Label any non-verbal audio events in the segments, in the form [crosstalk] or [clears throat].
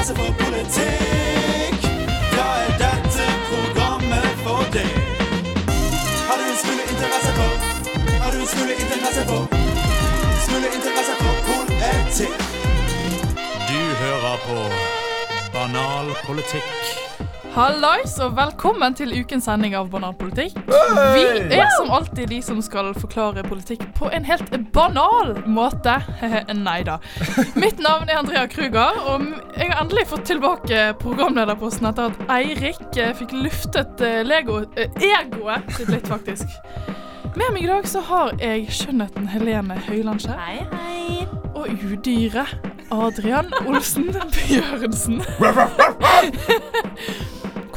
interesse for politikk, da er dette programmet for deg. Har du en smule interesse for Har du en smule interesse for Smule interesse for politikk? Du hører på Banal politikk. Hallais, og velkommen til ukens sending av Banalpolitikk. Vi er som alltid de som skal forklare politikk på en helt banal måte. [laughs] Nei da. Mitt navn er Andrea Kruger, og jeg har endelig fått tilbake programlederposten etter at Eirik eh, fikk luftet eh, Lego, eh, egoet sitt litt, faktisk. Med meg i dag så har jeg skjønnheten Helene Høylandskjær. Hei, hei. Og udyret Adrian Olsen Bjørnsen. [laughs]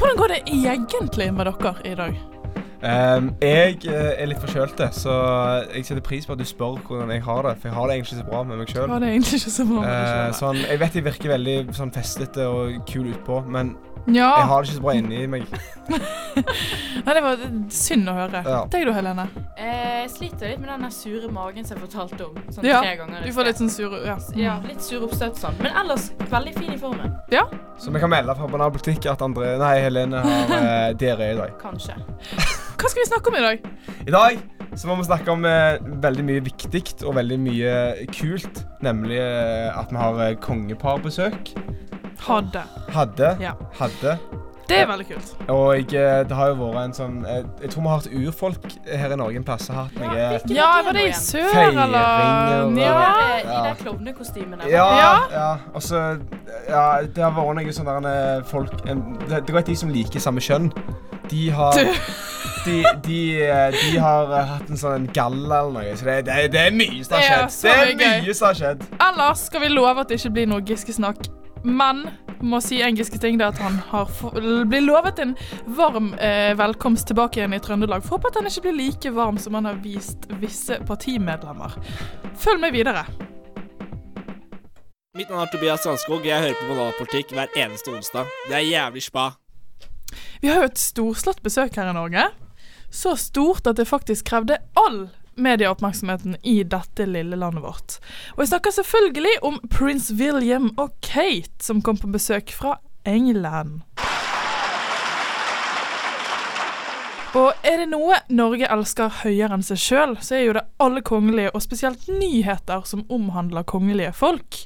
Hvordan går det egentlig med dere i dag? Um, jeg eh, er litt forkjølte, så jeg setter pris på at du spør hvordan jeg har det. For jeg har det egentlig ikke så bra med meg sjøl. Deg selv? sånn, jeg vet jeg virker veldig sånn festete og kul utpå, men Ja. jeg har det ikke så bra inni meg. [laughs] Nei, det var synd å høre. Ja. Deg da, Helene? Eh, jeg sliter litt med den sure magen som jeg fortalte om. Sånn Ja, tre ganger. Du får litt sånn sur Ja. Ja, litt sur oppstøt sånn. Men ellers veldig fin i formen. ja. Så vi kan melde fra Banal politikk at André, nei, Helene har uh, [laughs] diaré i dag. Kanskje. Hva skal vi snakke om i dag? I dag så må vi snakke om eh, veldig mye viktig og veldig mye kult. Nemlig eh, at vi har eh, kongeparbesøk. Hadde. Hadde. Ja. Hadde. Det er veldig kult. Og jeg, det har jo vært en sånn Jeg, Jeg tror vi har hatt urfolk her i Norge en plass har hatt noe Ja, er var det i sør, Feiringer eller? og- Ja. I de klovnekostymene. Ja, Ja. ja. Og så Ja, det har vært noe sånn der en, folk en, det, det jo et de som liker samme kjønn. De har Du. de, de, eh, de har eh, hatt en sånn galla eller noe. Så det, det, det er mye som har Det er skjedd. så Det er mye gøy. mye som har skjedd. Ellers skal vi love at det ikke blir noe Giske-snakk. Men må si en Giske-ting, det at han har blir lovet en varm eh, velkomst tilbake igjen i Trøndelag. Får håpe at han ikke blir like varm som han har vist visse partimedlemmer. Følg med videre. Mitt navn er Tobias Sandskog. Jeg hører på Banalpolitikk hver eneste onsdag. Det er jævlig spa. Vi har jo et storslått besøk her i Norge. Så stort at det faktisk krevde all medieoppmerksomheten i dette lille landet vårt. Og jeg snakker selvfølgelig om prins William og Kate, som kom på besøk fra England. Og er det noe Norge elsker høyere enn seg sjøl, så er jo det alle kongelige, og spesielt nyheter som omhandler kongelige folk.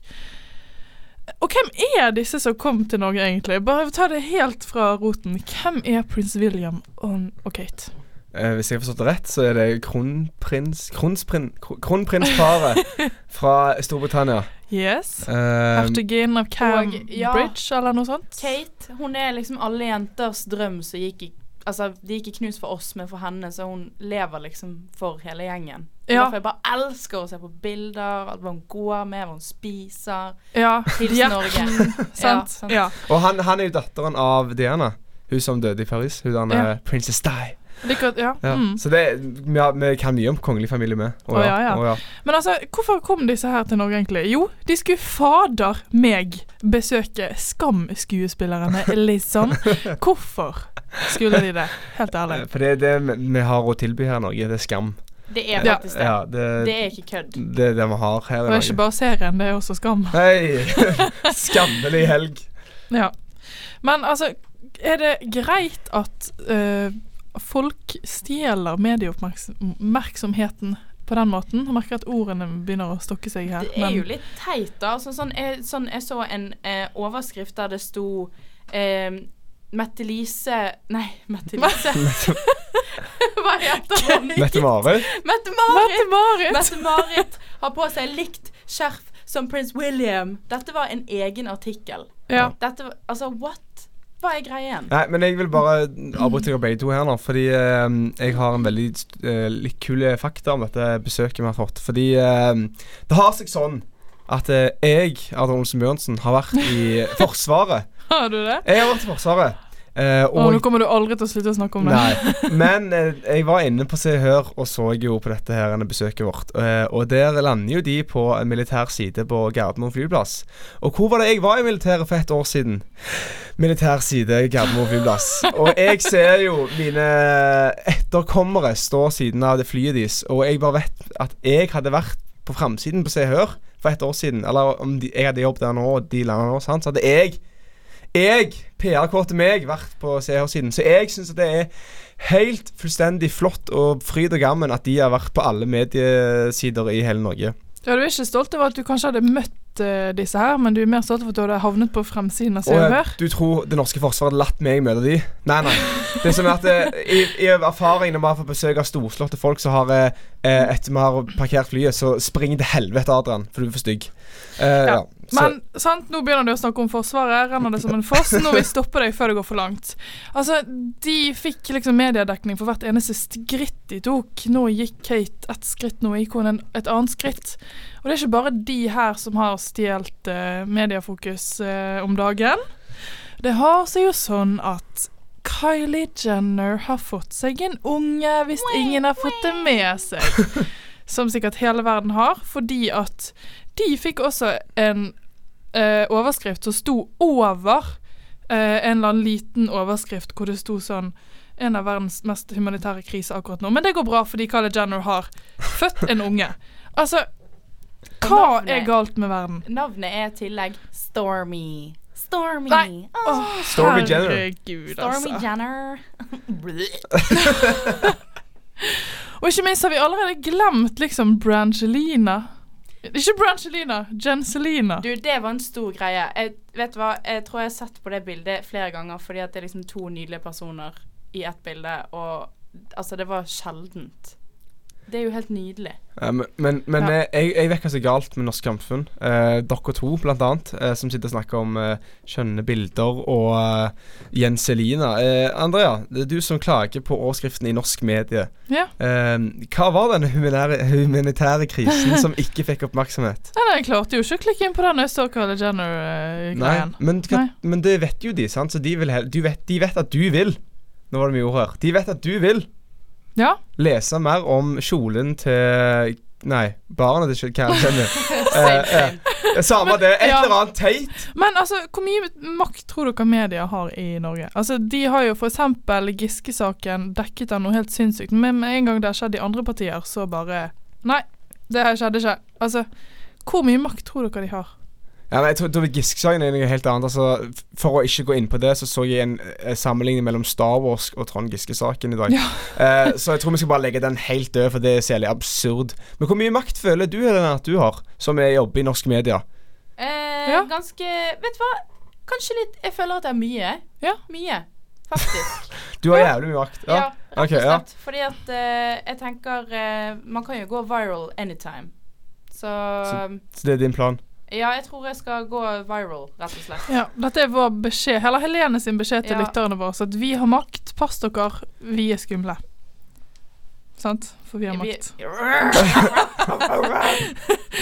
Og hvem er disse som kom til Norge, egentlig? Bare ta det helt fra roten. Hvem er prins William og, Kate? Eh, hvis jeg har forstått det rett, så er det kronprins kronprins, Kronprinsparet [laughs] fra Storbritannia. Yes. Eh, Hertuginnen av Cambridge, ja. eller noe sånt? Kate hun er liksom alle jenters drøm som gikk i Altså, de gikk i knus for oss, men for henne, så hun lever liksom for hele gjengen. Ja. Derfor jeg bare elsker å se på bilder, hva hun går med, hva hun spiser. Ja. Hils Ja. Norge. [laughs] Sant? Ja, sant. Ja. og han, han er jo datteren av Diana. Hun som døde i Paris. Hun der Ja. prinsesse Princess Di. Like, ja. Ja. Mm. Så det, vi, har, vi kan mye om kongelig familie med. Å, ja, ja. Oh, ja. Men altså, hvorfor kom disse her til Norge, egentlig? Jo, de skulle fader meg besøke Skam-skuespillerne, liksom. [laughs] Hvorfor skulle de det? Helt ærlig. For det er det vi- har å tilby her i Norge. Det er skam. Det er Ja. faktisk det. Ja, det, Det er ikke kødd. det er det vi har her i Og det er ikke bare serien, det er også Skam. Hei! [laughs] Skammelig helg. Ja. Men altså, er det greit at eh, folk stjeler medieoppmerksomheten på den måten? Jeg merker at ordene begynner å stokke seg her. Det er jo litt teit, da. Sånn, sånn, jeg, sånn, jeg så en eh, overskrift der det sto eh, Mette-Lise Nei, Mette-Lise. [laughs] Hva heter hun? [laughs] Mette-Marit. Mette-Marit! Mette-Marit! Mette-Marit har på seg likt skjerf som prins William. Dette var en egen artikkel. Ja. Dette var Altså, what? Hva er greien? Nei, men jeg vil bare avbryte dere begge to her nå, fordi eh, jeg har en veldig eh, litt kul fakta om dette besøket vi har fått. Fordi eh, det har seg sånn at eh, jeg, Adrian Olsen Bjørnsen, har vært i [laughs] Forsvaret. Har du det? Jeg har vært i Forsvaret. Eh, Å, nå kommer du aldri til å slutte å snakke om det. Nei, [laughs] men uh, jeg var inne på Se og Hør og så jo på dette her besøket vårt. Uh, og der lander jo de på en militær side på Gardermoen flyplass. Og hvor var det jeg var i militæret for et år siden? Militær side Gardermoen flyplass. Og jeg ser jo mine etterkommere stå siden av det flyet deres, og jeg bare vet at jeg hadde vært på framsiden på Se og Hør for et år siden, eller om de, jeg hadde jobbet der nå, og de landa nå, sant, så hadde jeg jeg, PR-kåte meg, vært på Se og Hør-siden. Så jeg syns det er helt fullstendig flott og fryd og gammen at de har vært på alle mediesider i hele Norge. Ja, du er ikke stolt over at du kanskje hadde møtt uh, disse her, men du er mer stolt over at du hadde havnet på fremsiden av Se Og Hør? du tror det norske forsvaret hadde latt meg møte de? Nei, nei. Det som er at uh, i, I erfaring når vi har fått besøk av storslåtte folk som har uh, Etter vi har parkert flyet, så springer til helvete, Adrian, for du er for stygg. Uh, ja. Så, Men sant, nå begynner du å snakke om Forsvaret. Renner det som en foss. Nå vil vi stoppe deg før det går for langt. Altså, De fikk liksom mediedekning for hvert eneste skritt de tok. Nå gikk Kate ett skritt, nå gikk hun et annet skritt. Og det er ikke bare de her som har stjålet uh, mediefokus uh, om dagen. Det har seg jo sånn at Kylie Jenner har fått seg en unge, hvis ingen har fått det med seg. Som sikkert hele verden har, fordi at de fikk også en eh, overskrift som sto over eh, en eller annen liten overskrift hvor det sto sånn En av verdens mest humanitære kriser akkurat nå. Men det går bra fordi Kylie Jenner har født en unge. Altså, hva navnet- er galt med verden? Navnet er i tillegg Stormy. Stormy. Nei. Åh, Stormy Jenner. herregud, Stormy altså. Jenner. [laughs] Og ikke minst har vi allerede glemt liksom Brangelina. Ikke Brangelina, Jenselina. Du, det var en stor greie. Jeg, vet du hva, jeg tror jeg har sett på det bildet flere ganger fordi at det er liksom to nydelige personer i ett bilde, og altså, det var sjeldent. Det er jo helt nydelig. Eh, men men, men Ja. eh, jeg, jeg vet hva som er galt med norsk samfunn. Eh, dere to, blant annet, eh, som sitter og snakker om eh, skjønne bilder, og eh, Jens Elina. Andrea, det er du som klager på overskriften i norsk medie. Ja. Hva var denne humanitære, humanitære krisen som [laughs] ikke fikk oppmerksomhet? Nei, nei, jeg klarte jo ikke å klikke inn på den Nei, Jenner-greien. men, men det vet jo de, sant? Så de, vil, du vet, de vet at du vil. Nå var det mye ord her. De vet at du vil Ja. lese mer om kjolen til Nei, barnet til Karen Jenner. [laughs] eh, Eh. Samme det. Et Ja. eller annet teit. Men altså, hvor mye makt tror dere media har i Norge? Altså, De har jo f.eks. Giske-saken dekket av noe helt sinnssykt, men med en gang det har skjedd i andre partier, så bare Nei, det skjedde ikke. Altså, hvor mye makt tror dere de har? Ja, men jeg tror tror Giske-saken er noe helt annet. Altså, for å ikke gå inn på det, så så jeg en eh, sammenligning mellom Star Wars og Trond Giske-saken i dag. Ja. [laughs] Eh, så jeg tror vi skal bare legge den helt død, for det er særlig absurd. Men hvor mye makt føler du Helena, at du har, som er jobber i norske media? Eh, Ja. Ganske Vet du hva? Kanskje litt Jeg føler at det er mye. Ja. Mye, faktisk. [laughs] Du har jævlig mye makt. ja, Ja. rett ok, og ja. slett. Fordi at eh, jeg tenker eh, Man kan jo gå viral anytime. Så, Så det er din plan? Ja, jeg tror jeg skal gå viral, rett og slett. Ja, Dette er vår beskjed, eller Helene sin beskjed til Ja. lytterne våre. Så at vi har makt. Pass dere, vi er skumle. Sant? For vi har Vi- makt. [laughs]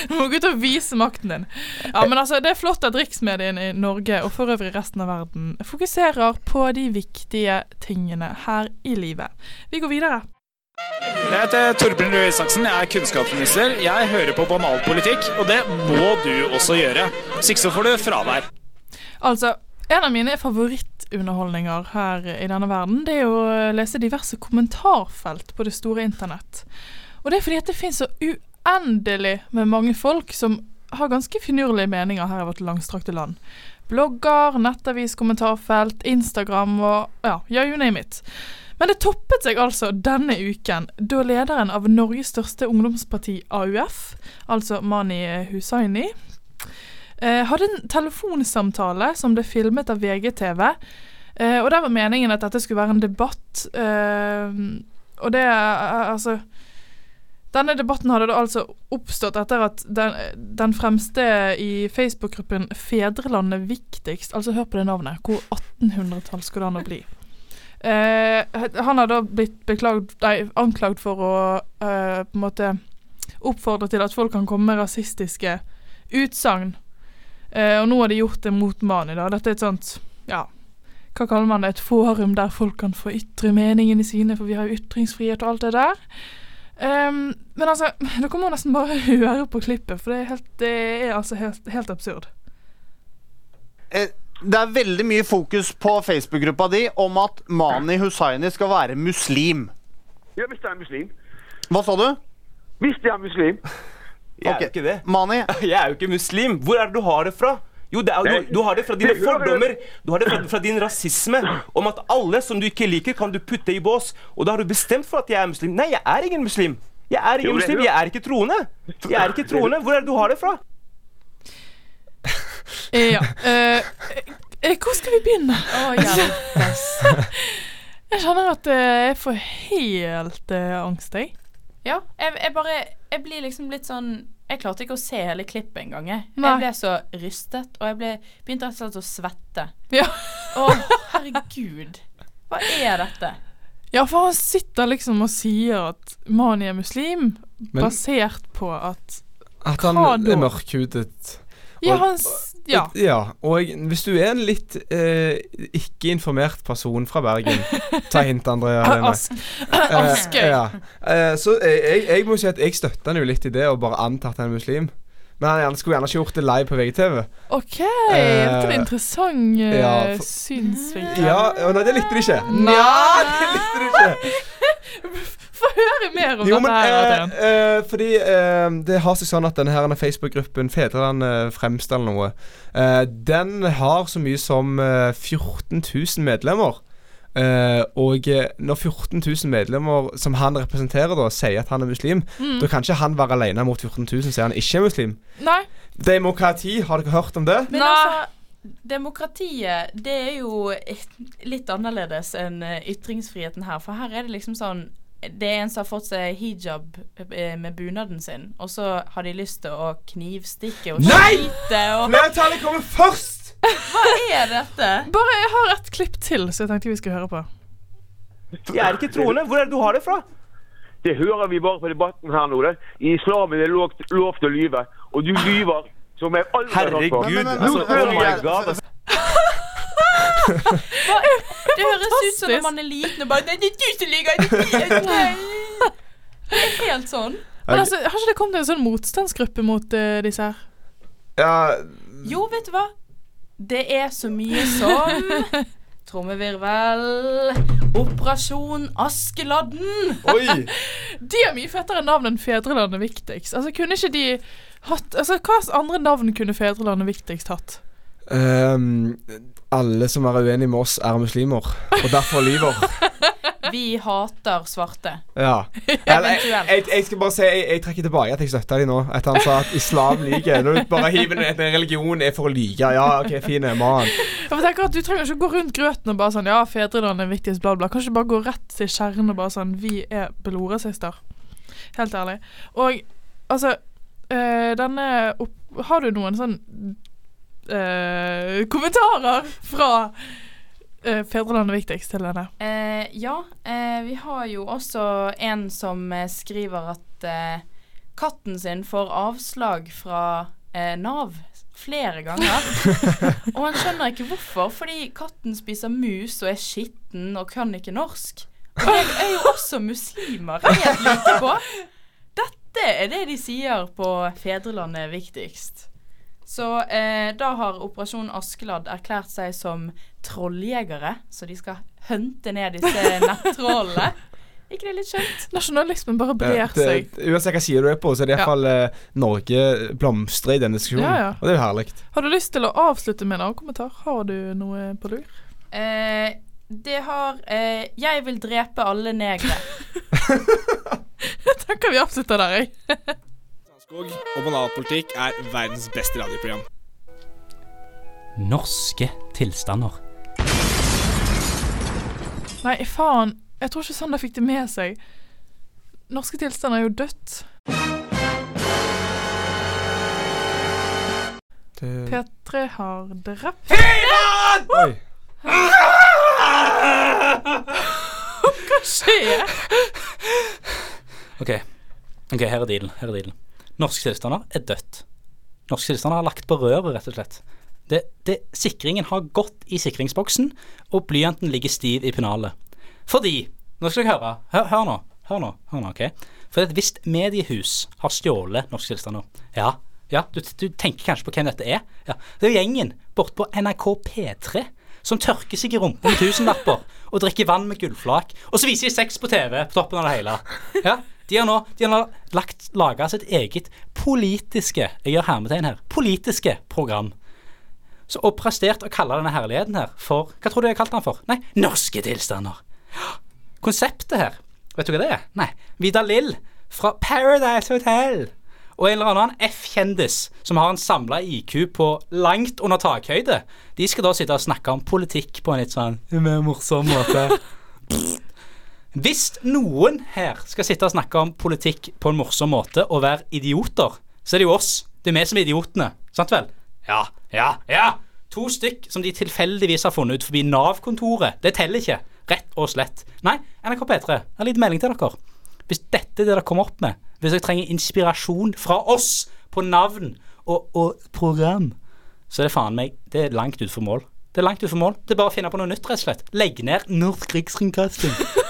Du må gå ut og vise makten din. Ja, men altså, Det er flott at riksmediene i Norge, og for øvrig resten av verden, fokuserer på de viktige tingene her i livet. Vi går videre. Jeg heter Torbjørn Røe Isaksen, jeg er kunnskapsminister. Jeg hører på banalpolitikk, og det må du også gjøre. Hvis ikke så får du fravær. Altså, en av mine favorittunderholdninger her i denne verden, det er å lese diverse kommentarfelt på det store internett. Og det er fordi at det finnes så uendelig med mange folk som har ganske finurlige meninger her i vårt langstrakte land. Blogger, nettavis, kommentarfelt, Instagram og ja, you name it. Men det toppet seg altså denne uken, da lederen av Norges største ungdomsparti, AUF, altså Mani Hussaini, eh, hadde en telefonsamtale som ble filmet av VGTV. Eh, og der var meningen at dette skulle være en debatt. Eh, og det Altså Denne debatten hadde da altså oppstått etter at den, den fremste i Facebook-gruppen Fedrelandet viktigst Altså hør på det navnet. Hvor 1800-tall skulle det an å bli? Eh, han har da blitt beklagd, nei, anklagd for å eh, på en måte oppfordre til at folk kan komme med rasistiske utsagn. Eh, og nå har de gjort det mot Mani. da. Dette er et sånt Ja, hva kaller man det? Et forum der folk kan få ytre meningene sine, for vi har jo ytringsfrihet og alt det der. Um, men altså, dere må nesten bare [laughs] høre på klippet, for det er, helt, det er altså helt, helt absurd. Eh, Det er veldig mye fokus på Facebook-gruppa di om at Mani Hussaini skal være muslim. Ja, hvis jeg er muslim. Hva sa du? Hvis jeg er muslim. Jeg er jo ikke det. Mani, [laughs] Jeg er jo ikke muslim. Hvor er det du har det fra? Jo, det er, du, du har det fra dine fordommer. Du har det fra, fra din rasisme om at alle som du ikke liker, kan du putte i bås. Og da har du bestemt for at jeg er muslim. Nei, jeg er ingen muslim. Jeg er ingen Jo, muslim. Jeg er ikke troende. Jeg er ikke troende. Hvor er det du har det fra? Ja. eh, eh, hvor skal vi begynne? Å, hjelpes. [laughs] Jeg kjenner at eh, jeg får helt eh, angst, jeg. Ja, jeg, jeg bare Jeg blir liksom litt sånn Jeg klarte ikke å se hele klippet engang. Jeg. Jeg ble så rystet, og jeg ble, begynte rett og slett å svette. Ja. Å, herregud. Hva er dette? Ja, for han sitter liksom og sier at Mani er muslim, Men- basert på at At han er mørkhudet. Ja, han Ja. Ja, og hvis du er en litt eh, ikke-informert person fra Bergen [laughs] Ta hint, Andrea. Aske Ask. [laughs] Eh, ja. Eh, så jeg, jeg, jeg må si at jeg støtter han jo litt i det, og bare anta at han er muslim. Men han skulle gjerne ikke gjort det live på VGTV. OK, er en interessant eh, ja, synsvinkel. Ja, Nei, det likte de ikke. Nei. Ja, det likte de ikke. Få [laughs] mer om Jo, dette her. eh, eh, Fordi eh, det har seg sånn at denne her Facebook-gruppen Fedrelandet Fremst eller noe, eh, den har så mye som eh, 14 000 medlemmer. Uh, og eh, når 14 000 medlemmer som han representerer, da sier at han er muslim, Mm. da kan ikke han være alene mot 14 000 sier han ikke er muslim. Nei. Demokrati, har dere hørt om det? Men Nei. altså Demokratiet, det er jo litt annerledes enn eh, ytringsfriheten her. For her er det liksom sånn Det er en som har fått seg hijab eh, med bunaden sin, og så har de lyst til å knivstikke og Nei! skyte og Flertallet kommer først! [laughs] Hva er dette? Bare jeg har et klipp til, så jeg tenkte vi skulle høre på. Jeg er ikke troende. Hvor er det du har det fra? Det hører vi bare på debatten her nå. Det. I islamen er det lov, lov til å lyve, og du lyver som jeg aldri har hørt på. Herregud. Altså, oh my god. [laughs] Det høres ut som når man er liten og bare det er du som ligger det er. [laughs] Det er helt sånn. Men altså, Har ikke det kommet en sånn motstandsgruppe mot uh, disse her? Ja, Jo, vet du hva? Det er så mye som [laughs] Trommevirvel Operasjon Askeladden. oi! [laughs] De har mye fettere navn enn Fedrelandet Viktigst. Altså, kunne ikke de hatt Altså, hva andre navn kunne Fedrelandet Viktigst hatt? Ehm, alle som er uenige med oss, er muslimer, og derfor lyver. [laughs] Vi hater svarte. Ja. [laughs] Eller, jeg, jeg, jeg skal bare si jeg, jeg trekker tilbake at jeg støtter de nå. Etter han sa at islam lyver. Når du bare hiver ned en religion er for å lyve. Ja, OK, fin man. Jeg tenker at Du trenger ikke gå rundt grøten og bare sånn Ja, Fedrelandet er viktigst, bla, bla. Kanskje bare gå rett til kjernen og bare sånn Vi er blodrasister. Helt ærlig. Og altså øh, Denne opp... Har du noen sånn eh, kommentarer fra eh, Fedrelandet viktigst til denne? Eh, ja, eh, vi har jo også en som eh, skriver at eh, katten sin får avslag fra eh, Nav flere ganger. [laughs] og han skjønner ikke hvorfor, fordi katten spiser mus og er skitten og kan ikke norsk. Og jeg er jo også muslimer, helt like på. Dette er det de sier på Fedrelandet viktigst. Så eh, da har Operasjon Askeladd erklært seg som trolljegere, så de skal hunte ned disse [laughs] nettrollene. ikke det litt skjønt? Nasjonalismen bare brer det, seg. uansett hva side du er på, så er det Ja. iallfall eh, Norge blomstrer i denne diskusjonen. Ja, ja. Og det er jo herlig. Har du lyst til å avslutte med en annen kommentar? Har du noe på lur? Eh, det har eh, 'Jeg vil drepe alle negre'. [laughs] Jeg tenker vi avslutter der, jeg. [laughs] Skog og banalpolitikk er verdens beste radioprogram. Norske tilstander. Nei, faen. Jeg tror ikke Sander fikk det med seg. Norske tilstander er jo dødt. Det... P3 har drept Oi. Hva skjer? OK, Ok, her er dealen. Her er dealen. Norske tilstander er dødt. Norske tilstander har lagt på røret, rett og slett. Det, det, sikringen har gått i sikringsboksen, og blyanten ligger stiv i pennalet. Fordi Nå skal dere høre. Hør, hør nå. Hør nå, hør nå, ok? For et visst mediehus har stjålet norske tilstander. Ja, ja, du, du tenker kanskje på hvem dette er? Ja, Det er jo gjengen bortpå NRK P3 som tørker seg i rumpa med tusenlapper og drikker vann med gullflak, og så viser de sex på TV på toppen av det hele. Ja, De har nå, de har lagt, laga sitt eget politiske Jeg gjør hermetegn her. Politiske program. Så, og prestert å kalle denne herligheten her for Hva tror du jeg har kalt den for? Nei, norske tilstander. Konseptet her, vet du hva det er? Nei, Vidar Lill fra Paradise Hotel. Og en eller annen F-kjendis som har en samla IQ på langt under takhøyde. De skal da sitte og snakke om politikk på en litt sånn mer morsom måte. [laughs] Hvis noen her skal sitte og snakke om politikk på en morsom måte og være idioter, så er det jo oss. Det er vi som er idiotene. Sant vel? Ja, ja, ja. To stykk som de tilfeldigvis har funnet ut forbi Nav-kontoret. Det teller ikke. Rett og slett. Nei, NRK P3, jeg har litt melding til dere. Hvis dette er det dere kommer opp med, hvis dere trenger inspirasjon fra oss på navn og, og program, så er det faen meg Det er langt utfor mål. Det er langt utfor mål. Det er bare å finne på noe nytt, rett og slett. Legg ned Norsk Rikskringkasting.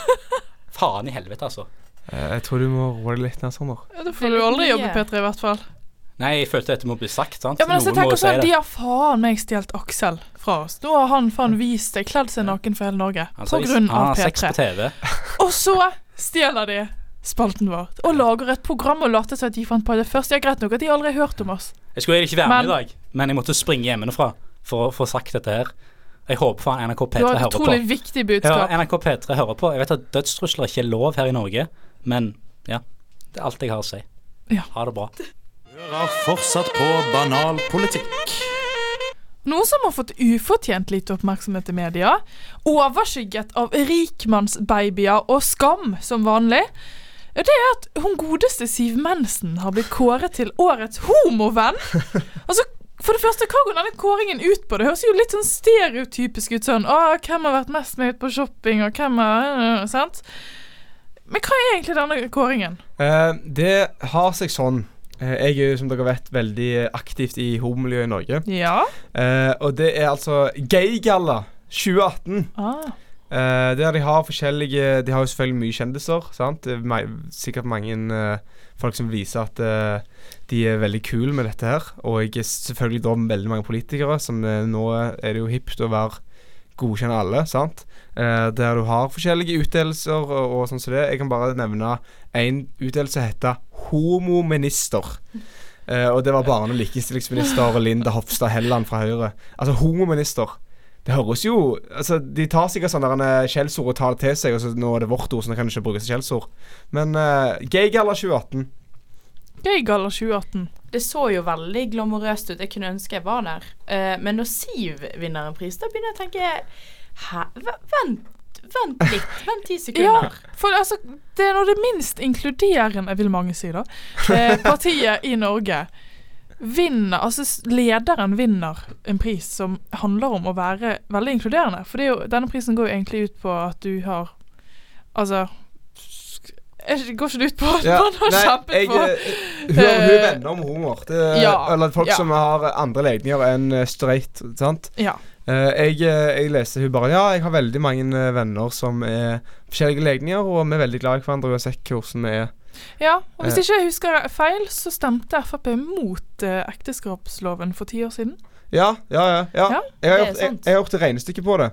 Faen i helvete, altså. Eh, Jeg tror du må roe deg litt ned, Sander. Ja, Da får du aldri jobbe i P3, i hvert fall. Nei, jeg følte dette må bli sagt, sant? Ja, men altså, si sånn, De har faen meg stjålet Aksel fra oss. Nå har han faen vist seg, kledd seg naken for hele Norge. Altså, på grunn av har sex P3. på TV. [laughs] Og så stjeler de spalten vår og lager et program og later som at de fant på det først. Ja, greit nok at de aldri har hørt om oss. Jeg skulle egentlig ikke være med Men- i dag, men jeg måtte springe hjemmefra for å få sagt dette her. Jeg håper faen NRK Du P3 har et hører på. utrolig viktig budskap. Ja, NRK P3 hører på. Jeg vet at dødstrusler ikke er lov her i Norge, men ja. Det er alt jeg har å si. Ja. Ha det bra. Hører fortsatt på banal politikk. Noe som har fått ufortjent lite oppmerksomhet i media, overskygget av rikmannsbabyer og skam som vanlig, det er at hun godeste Siv Mensen har blitt kåret til årets homovenn. [laughs] Altså, for det første, hva går denne kåringen ut på? Det høres jo litt sånn stereotypisk ut sånn Å, hvem har vært mest med ut på shopping, og hvem har øh, Sant? Men hva er egentlig denne kåringen? Eh, det har seg sånn. Eh, jeg er jo, som dere vet, veldig aktivt i homomiljøet i Norge. Ja. Eh, og det er altså Gaygalla 2018. Ah. Eh, der de har forskjellige De har jo selvfølgelig mye kjendiser. Sant? Er sikkert mange uh, folk som viser at uh, de er veldig kule med dette her. Og selvfølgelig da veldig mange politikere som nå er det jo hipt å være godkjenne alle, sant. Der du har forskjellige utdelelser og, og sånn som det. Jeg kan bare nevne én utdelelse heter homominister. Og det var barne- og likestillingsminister Linda Hofstad Helland fra Høyre. Altså homominister. Det høres jo Altså, De tar sikkert sånne eh, skjellsord og tar det til seg, og så nå er det vårt ord, så nå kan det ikke brukes skjellsord. Men uh, Gaygalla 2018 Gaygalla 2018. Det så jo veldig glamorøst ut. Jeg kunne ønske jeg var der. Uh, men når Siv vinner en pris, da begynner jeg å tenke Hæ? V- Vent, vent litt. Vent ti [laughs] sekunder. Ja, for altså, det er nå det minst inkluderende, vil mange si da, eh, partiet i Norge vinner, altså lederen vinner en pris som handler om å være veldig inkluderende. For det er jo, denne prisen går jo egentlig ut på at du har, altså, er- går ikke det ut på at Ja, man har nei, kjempet jeg, for eh, hun, hun eh, venner om homoer. Det- ja, Eller folk ja. som har andre legninger enn eh, straight. Sant? Ja. Jeg, jeg leste hun bare Ja, jeg har veldig mange venner som er forskjellige legninger, og vi er veldig glad i hverandre uansett hvordan vi er. Ja, og hvis Eh. ikke jeg husker feil, så stemte Frp mot eh, ekteskapsloven for ti år siden. Ja, ja, ja. ja. Ja, jeg, har gjort, jeg, jeg har gjort et regnestykke på det.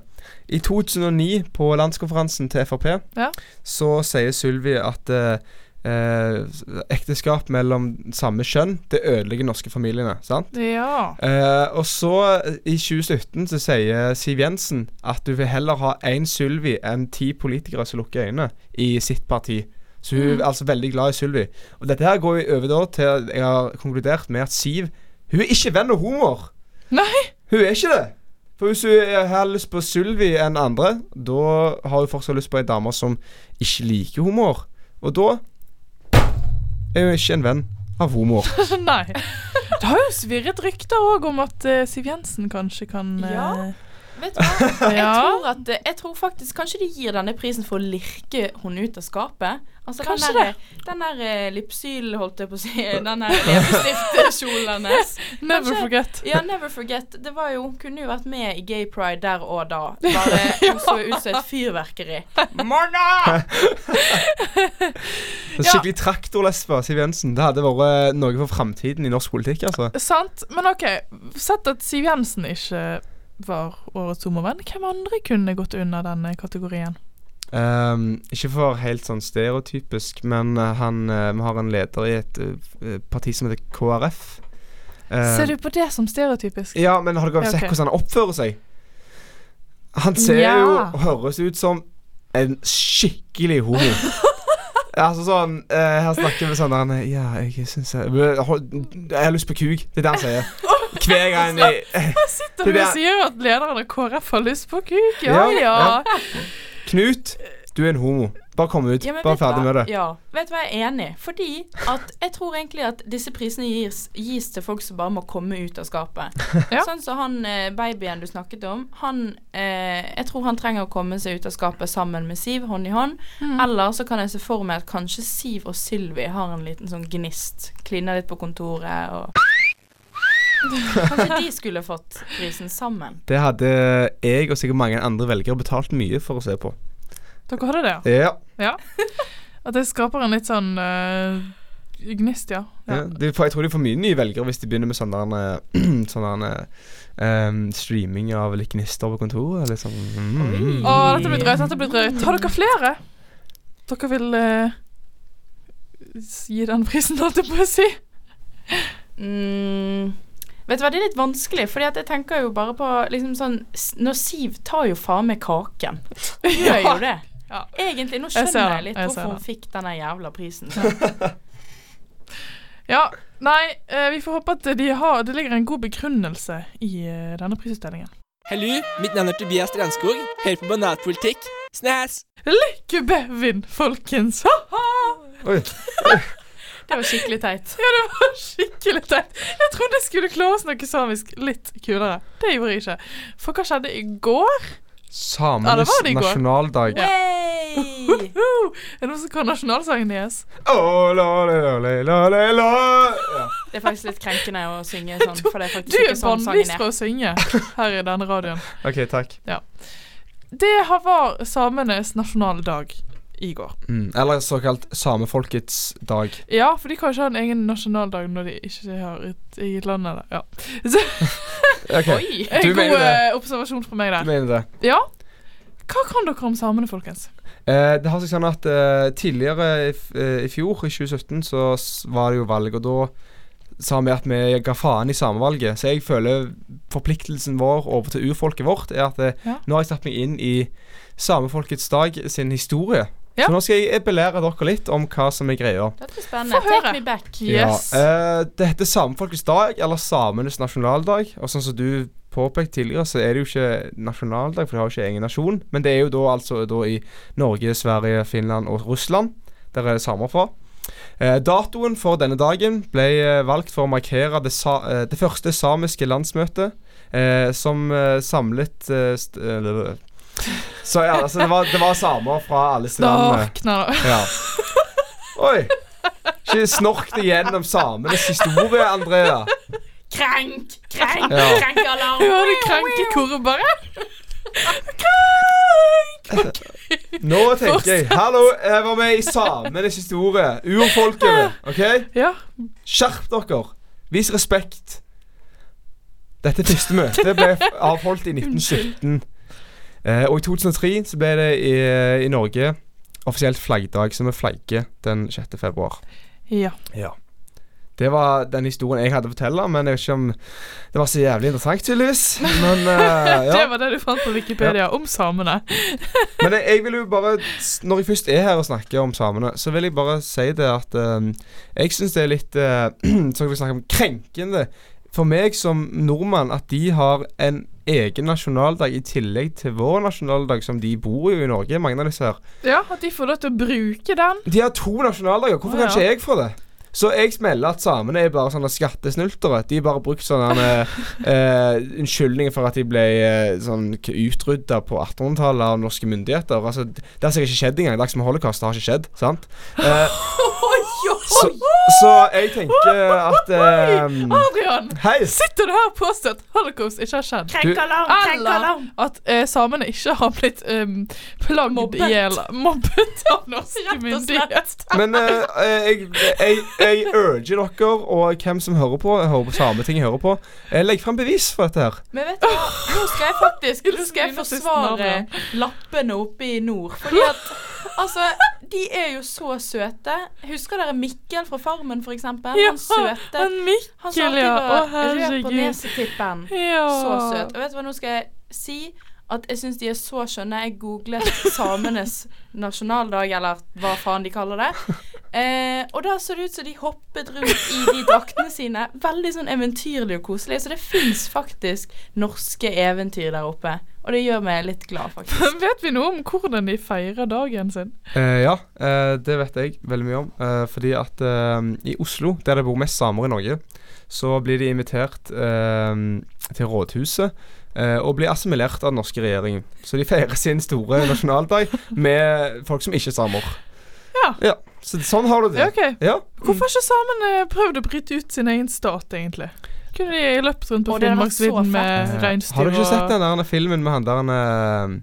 I 2009, på landskonferansen til Frp, Ja. så sier Sylvi at eh, eh, ekteskap mellom samme kjønn, det ødelegger norske familiene. Sant? Ja. Eh, og så, i 2017, så sier Siv Jensen at du vil heller ha én Sylvi enn ti politikere som lukker øynene i sitt parti. Så hun Mm. er altså veldig glad i Sylvi. Og dette her går jo over da til jeg har konkludert med at Siv Hun er ikke venn av homoer. Nei. Hun er ikke det. For hvis hun er- har lyst på Sylvi enn andre, da har hun fortsatt lyst på ei dame som ikke liker homoer. Og da er hun ikke en venn av homoer. [laughs] Nei. Det har jo svirret rykter òg om at uh, Siv Jensen kanskje kan uh, Ja. Vet du hva? Jeg tror, at, jeg tror faktisk kanskje de gir denne prisen for å lirke hun ut av skapet. Altså Kanskje den der, den der eh, Lipsyl, holdt jeg på å si. [laughs] Den der leppestiftkjolen hennes. [laughs] Never forget. Ja, never forget. Det var jo, kunne jo vært med i Gay Pride der og da. Bare [laughs] hun så ut som et fyrverkeri. Morna! Skikkelig traktorlesbe, Siv Jensen. Det hadde vært noe for framtiden i norsk politikk, altså. Sant. Men OK, sett at Siv Jensen ikke var årets sommervenn. Hvem andre kunne gått under denne kategorien? Um, ikke for helt sånn stereotypisk, men eh, han eh, Vi har en leder i et eh, parti som heter KrF. Uh, Ser du på det som stereotypisk? Ja, men har dere sett ok. hvordan han oppfører seg? Han ser Ja. jo og høres ut som en skikkelig homo. [laughs] altså sånn uh, Her snakker vi sånn der Ja, jeg syns jeg Jeg har lyst på kuk. Det er det han sier. [laughs] Hver gang jeg [laughs] Her sitter du og sier at lederen av KrF har lyst på kuk. Ja, Ja, ja. Knut, du er en homo. Bare kom ut. Ja, Bare ferdig hva? med det. Ja, vet du hva, jeg er enig. Fordi at jeg tror egentlig at disse prisene gis, gis til folk som bare må komme ut av skapet. [laughs] Sånn som han eh, babyen du snakket om. Han eh, Jeg tror han trenger å komme seg ut av skapet sammen med Siv, hånd i hånd. Mm. Eller så kan jeg se for meg at kanskje Siv og Sylvi har en liten sånn gnist. Kliner litt på kontoret og Kanskje de skulle fått prisen sammen. Det hadde jeg og sikkert mange andre velgere betalt mye for å se på. Dere hadde det, ja? Ja. ja. At det skaper en litt sånn uh, gnist, ja. ja. de får, jeg tror de får mye nye velgere hvis de begynner med sånn eh, [clears throat] streaming av litt gnister på kontoret. Eller sånn. Mm. Å, dette blir drøyt. Dette blir drøyt. Har dere flere? Dere vil uh, gi den prisen, holdt jeg på å si? Mm, vet du hva, det er litt vanskelig, Fordi jeg tenker jo bare på liksom sånn Når Siv tar jo faen meg kaken. Hun [laughs] gjør jo det. Ja. Egentlig, nå skjønner jeg jeg litt jeg hvorfor hun fikk denne jævla prisen. [laughs] Ja, nei, eh, vi får håpe at de har, det ligger en god begrunnelse i eh, denne prisutdelingen. Hallo, mitt navn er Tobias Strandskog. Hør på Banatpolitikk. Snæs! Lykke bevin, folkens! Oi. Det var skikkelig teit. Ja, det var skikkelig teit. Jeg trodde jeg skulle klare å snakke samisk litt kulere. Det gjorde jeg ikke. For hva skjedde i går? Samenes var det i går. nasjonaldag. Ja. [laughs] Er det noen som kan nasjonalsangen deres? Å, la, la, la, la, la, la, la. Ja. Det er faktisk litt krenkende å synge sånn, for det er Du faktisk er ikke sånn sangen er. fra å synge her i denne radioen. OK, takk. Ja. Det har- var samenes nasjonaldag i går. Mm. Eller såkalt samefolkets dag. Ja, for de kan jo ikke ha en egen nasjonaldag når de ikke har et eget land. Eller. Ja. [laughs] Så, [laughs] okay. Oi! du En god det. eh, observasjon fra meg der. Du mener det? Ja. Hva kan dere om samene, folkens? Eh, det har seg sånn at eh, tidligere i, f eh, i fjor, i 2017, så var det jo valg, og da sa vi at vi ga faen i samevalget. Så jeg føler forpliktelsen vår overfor urfolket vårt er at eh, Ja. nå har jeg satt meg inn i samefolkets dag sin historie. Ja. Så nå skal jeg belære dere litt om hva som er greia. Dette er spennende. Få høre. Take me back. Yes. Ja, uh, det heter samefolkets dag, eller samenes nasjonaldag. Og sånn som du påpekte tidligere, så er det jo ikke nasjonaldag, for de har jo ikke egen nasjon. Men det er jo da altså da i Norge, Sverige, Finland og Russland. Der er det samer fra. Eh, datoen for denne dagen ble eh, valgt for å markere det, sa eh, det første samiske landsmøtet, eh, som eh, samlet eh, Så ja, altså det var, det var samer fra alle landene. Snorkna, da. Ja. Oi! Ikke snork deg gjennom samenes historie, Andrea. Krenk! Krenk! Ja. Krenkalarm! Hører du koret bare? Nå tenker jeg Hallo, jeg var med i samenes historie. Urfolket. OK? Ja. Skjerp dere. Vis respekt. Dette første møtet ble avholdt i 1917. Eh, og i 2003 så ble det i, i Norge offisielt flaggdag, så vi flagger den 6. februar. Ja. Ja. Det var den historien jeg hadde å fortelle, men jeg vet ikke om det var så jævlig interessant, tydeligvis. Men uh, [laughs] ja. Det var det du fant på Wikipedia om samene. [laughs] Men jeg, jeg vil jo bare Når jeg først er her og snakker om samene, så vil jeg bare si det at uh, jeg syns det er litt uh, [clears throat] Så vi snakker om krenkende for meg som nordmann at de har en egen nasjonaldag i tillegg til vår nasjonaldag, som de bor jo i Norge, mange av disse her. Ja, At de får lov til å bruke den. De har to nasjonaldager. Hvorfor Å, kan ikke jeg få det? Så jeg smeller at samene er bare sånne skattesnyltere. De har bare brukt sånne [laughs] eh, unnskyldninger for at de ble eh, sånn utrydda på 1800-tallet av norske myndigheter. Altså, det har sikkert ikke skjedd engang. Det er som holocaust. Det har ikke skjedd. Sant? Eh, [laughs] så, så jeg tenker at um, Adrian! Hei! Sitter du her og påstår at holocaust ikke har skjedd? Eller at uh, samene ikke har blitt um, plagd i hjel. Mobbet av norske myndigheter. Men uh, jeg, jeg, jeg urger dere, og hvem som hører på, hører på Sametinget hører på, legg frem bevis for dette her. Men vet du hva, nå skal jeg faktisk [laughs] Nå skal jeg forsvare lappene oppe i nord. Fordi at Altså, de er jo så søte. Husker dere Mikkel fra Farmen, for eksempel? Ja, han søte. han Mikkel, Han som alltid ja. Å, herregud. rød på nesetippen. Ja. Så søt. Og vet du hva, nå skal jeg si at jeg syns de er så skjønne. Jeg googlet samenes nasjonaldag, eller hva faen de kaller det. Eh, og da så det ut som de hoppet rundt i de draktene sine. Veldig sånn eventyrlig og koselig. Så det fins faktisk norske eventyr der oppe. Og det gjør meg litt glad, faktisk. [laughs] Vet vi noe om hvordan de feirer dagen sin? Eh, ja, eh, det vet jeg veldig mye om. eh, fordi at eh, i Oslo, der det bor mest samer i Norge, så blir de invitert eh, til rådhuset eh, og blir assimilert av den norske regjeringen. Så de feirer sin store nasjonaldag med folk som ikke er samer. Ja. Så sånn har du det. Ja, okay. Ja. Hvorfor har ikke samene prøvd å bryte ut sin egen stat, egentlig? Kunne de løpt rundt på Finnmarksvidden med reinsdyr og Har du ikke sett den der filmen med han der eh,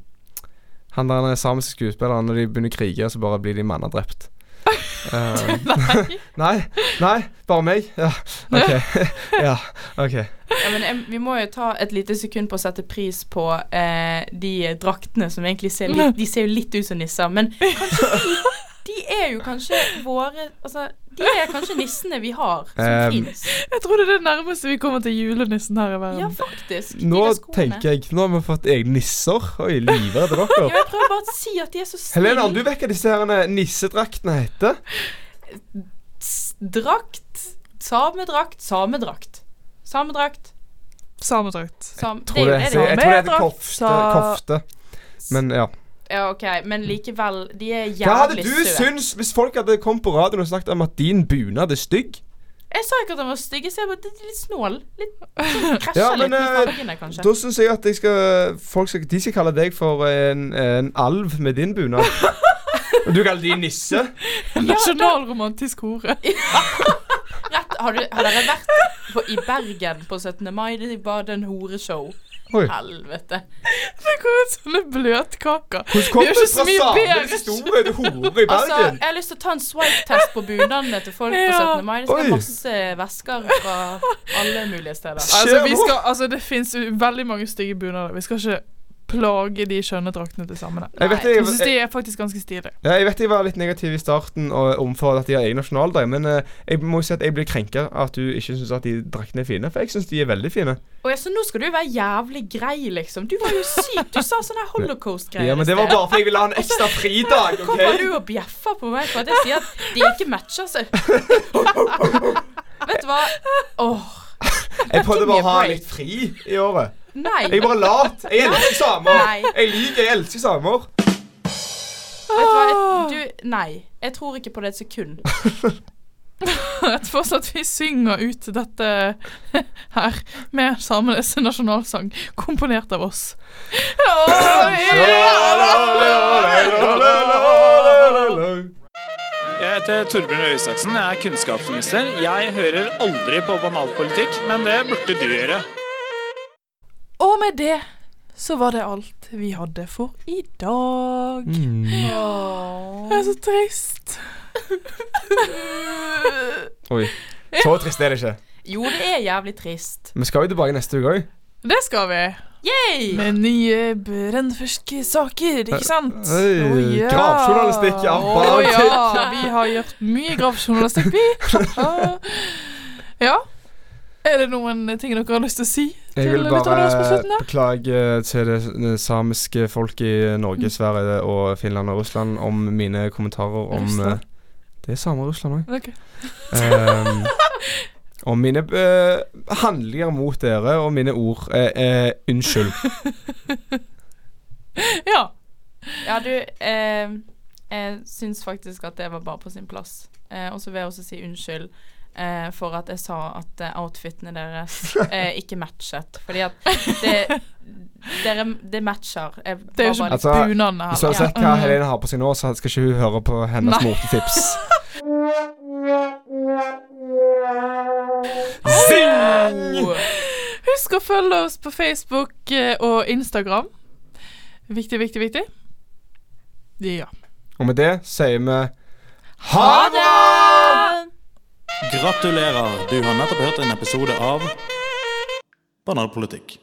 Han der samiske skuespilleren når de begynner å krige, så bare blir de manna drept? [laughs] Eh, [laughs] nei. Nei, bare meg? Ja. OK. ja, [laughs] okay. Ja, men vi må jo ta et lite sekund på å sette pris på eh, de draktene som egentlig ser litt De ser jo litt ut som nisser, men kanskje er jo kanskje våre Altså, de er kanskje nissene vi har, som Um, fins. Jeg tror det er det nærmeste vi kommer til julenissen her i verden. Ja, faktisk. Nå tenker jeg Nå har vi fått egne nisser. Oi, livredde Ja, dere. jeg prøver bare å si at de er så snille. Helena, du vet hva disse her nissedraktene heter? Drakt. Samedrakt. Samedrakt. Samedrakt. Samedrakt. Sam Tror det, er jeg tror det heter kofte. kofte. Men ja. Ja, OK, men likevel, de er Hva hadde du syntes, syns hvis folk hadde kommet på radioen og sagt om at din bunad er stygg? Jeg sa ikke at den var stygg, jeg sa bare at den er litt snål. Litt krasja Ja, litt i med eh, fargene, kanskje. Da syns jeg at jeg skal, folk skal, de skal kalle deg for en, en alv med din bunad. [laughs] Og du kaller de nisse? [laughs] Nasjonalromantisk hore. [laughs] Rett, har, du, har dere vært på, i Bergen på 17. mai? Det var en horeshow. Oi. Helvete. Det går ut sånne bløtkaker. Hvordan kom du fra bedre. hore i Altså, jeg har lyst til å ta en swipe-test på bunadene til folk på [laughs] 17. mai. Det skal Oi. masse vesker fra alle mulige steder. Altså, vi skal, altså Det fins veldig mange stygge bunader. Vi skal ikke plage de skjønne draktene til samene. Jeg vet, Jeg jeg, syns jeg, de er faktisk ganske stilige. ja, jeg vet jeg var litt negativ i starten og omfor at de har egen nasjonaldag, men eh, jeg må jo si at jeg blir krenka at du ikke syns at de draktene er fine, for jeg syns de er veldig fine. Og jeg, så nå skal du være jævlig grei, liksom. Du var jo syk. Du sa sånne holocaust-greier. Ja, men det var bare fordi jeg ville ha en ekstra fridag, [laughs] Kommer du og bjeffer på meg for at jeg sier at de ikke matcher seg? [laughs] Vet du hva? Åh, Jeg prøvde bare å ha litt fri i året. Nei. Jeg er bare lat. Jeg elsker samer. Nei. Jeg liker, jeg elsker samer. Vet du hva? Jeg, du, nei. Jeg tror ikke på det et sekund. [laughs] Jeg tror fortsatt vi synger ut dette her med samenes nasjonalsang, komponert av oss. Jeg heter Torbjørn Røe Isaksen, jeg er kunnskapsminister. Jeg hører aldri på banalpolitikk, men det burde du gjøre. Og med det så var det alt vi hadde for i dag. Det er så trist. [laughs] Oi. Så trist er det ikke. Jo, det er jævlig trist. Vi skal jo tilbake neste uke òg. Det skal vi. Yay! Med nye brennferske saker, ikke sant? Hey, oh, ja. gravjournalistikk, ja, banalpolitikk. ja, vi har gjort mye gravjournalistikk, vi. [laughs] ja. Er det noen ting dere har lyst til å si Jeg vil bare beklage til det, samiske folk i Norge, Sverige og Finland og Russland om mine kommentarer om Russland? eh, Det er samer [laughs] og Russland òg. Okay. Um, om mine uh, handlinger mot dere og mine ord. Uh, uh, unnskyld. [laughs] Ja. Ja, du eh, Jeg syns faktisk at det var bare på sin plass. Eh, og så vil jeg også si unnskyld eh, for at jeg sa at eh, outfitene deres [laughs] eh, ikke matchet. Fordi at det dere, Det matcher. Jeg Det er jo ikke Altså, bunadene Hvis du har heller. sett hva Helene har på seg nå, så skal ikke hun høre på hennes motetips. [laughs] Zing! Husk å følge oss på Facebook eh, og Instagram. Viktig, viktig, viktig. Ja. Og med det sier vi Ha det! Gratulerer, du har nettopp hørt en episode av Banalpolitikk.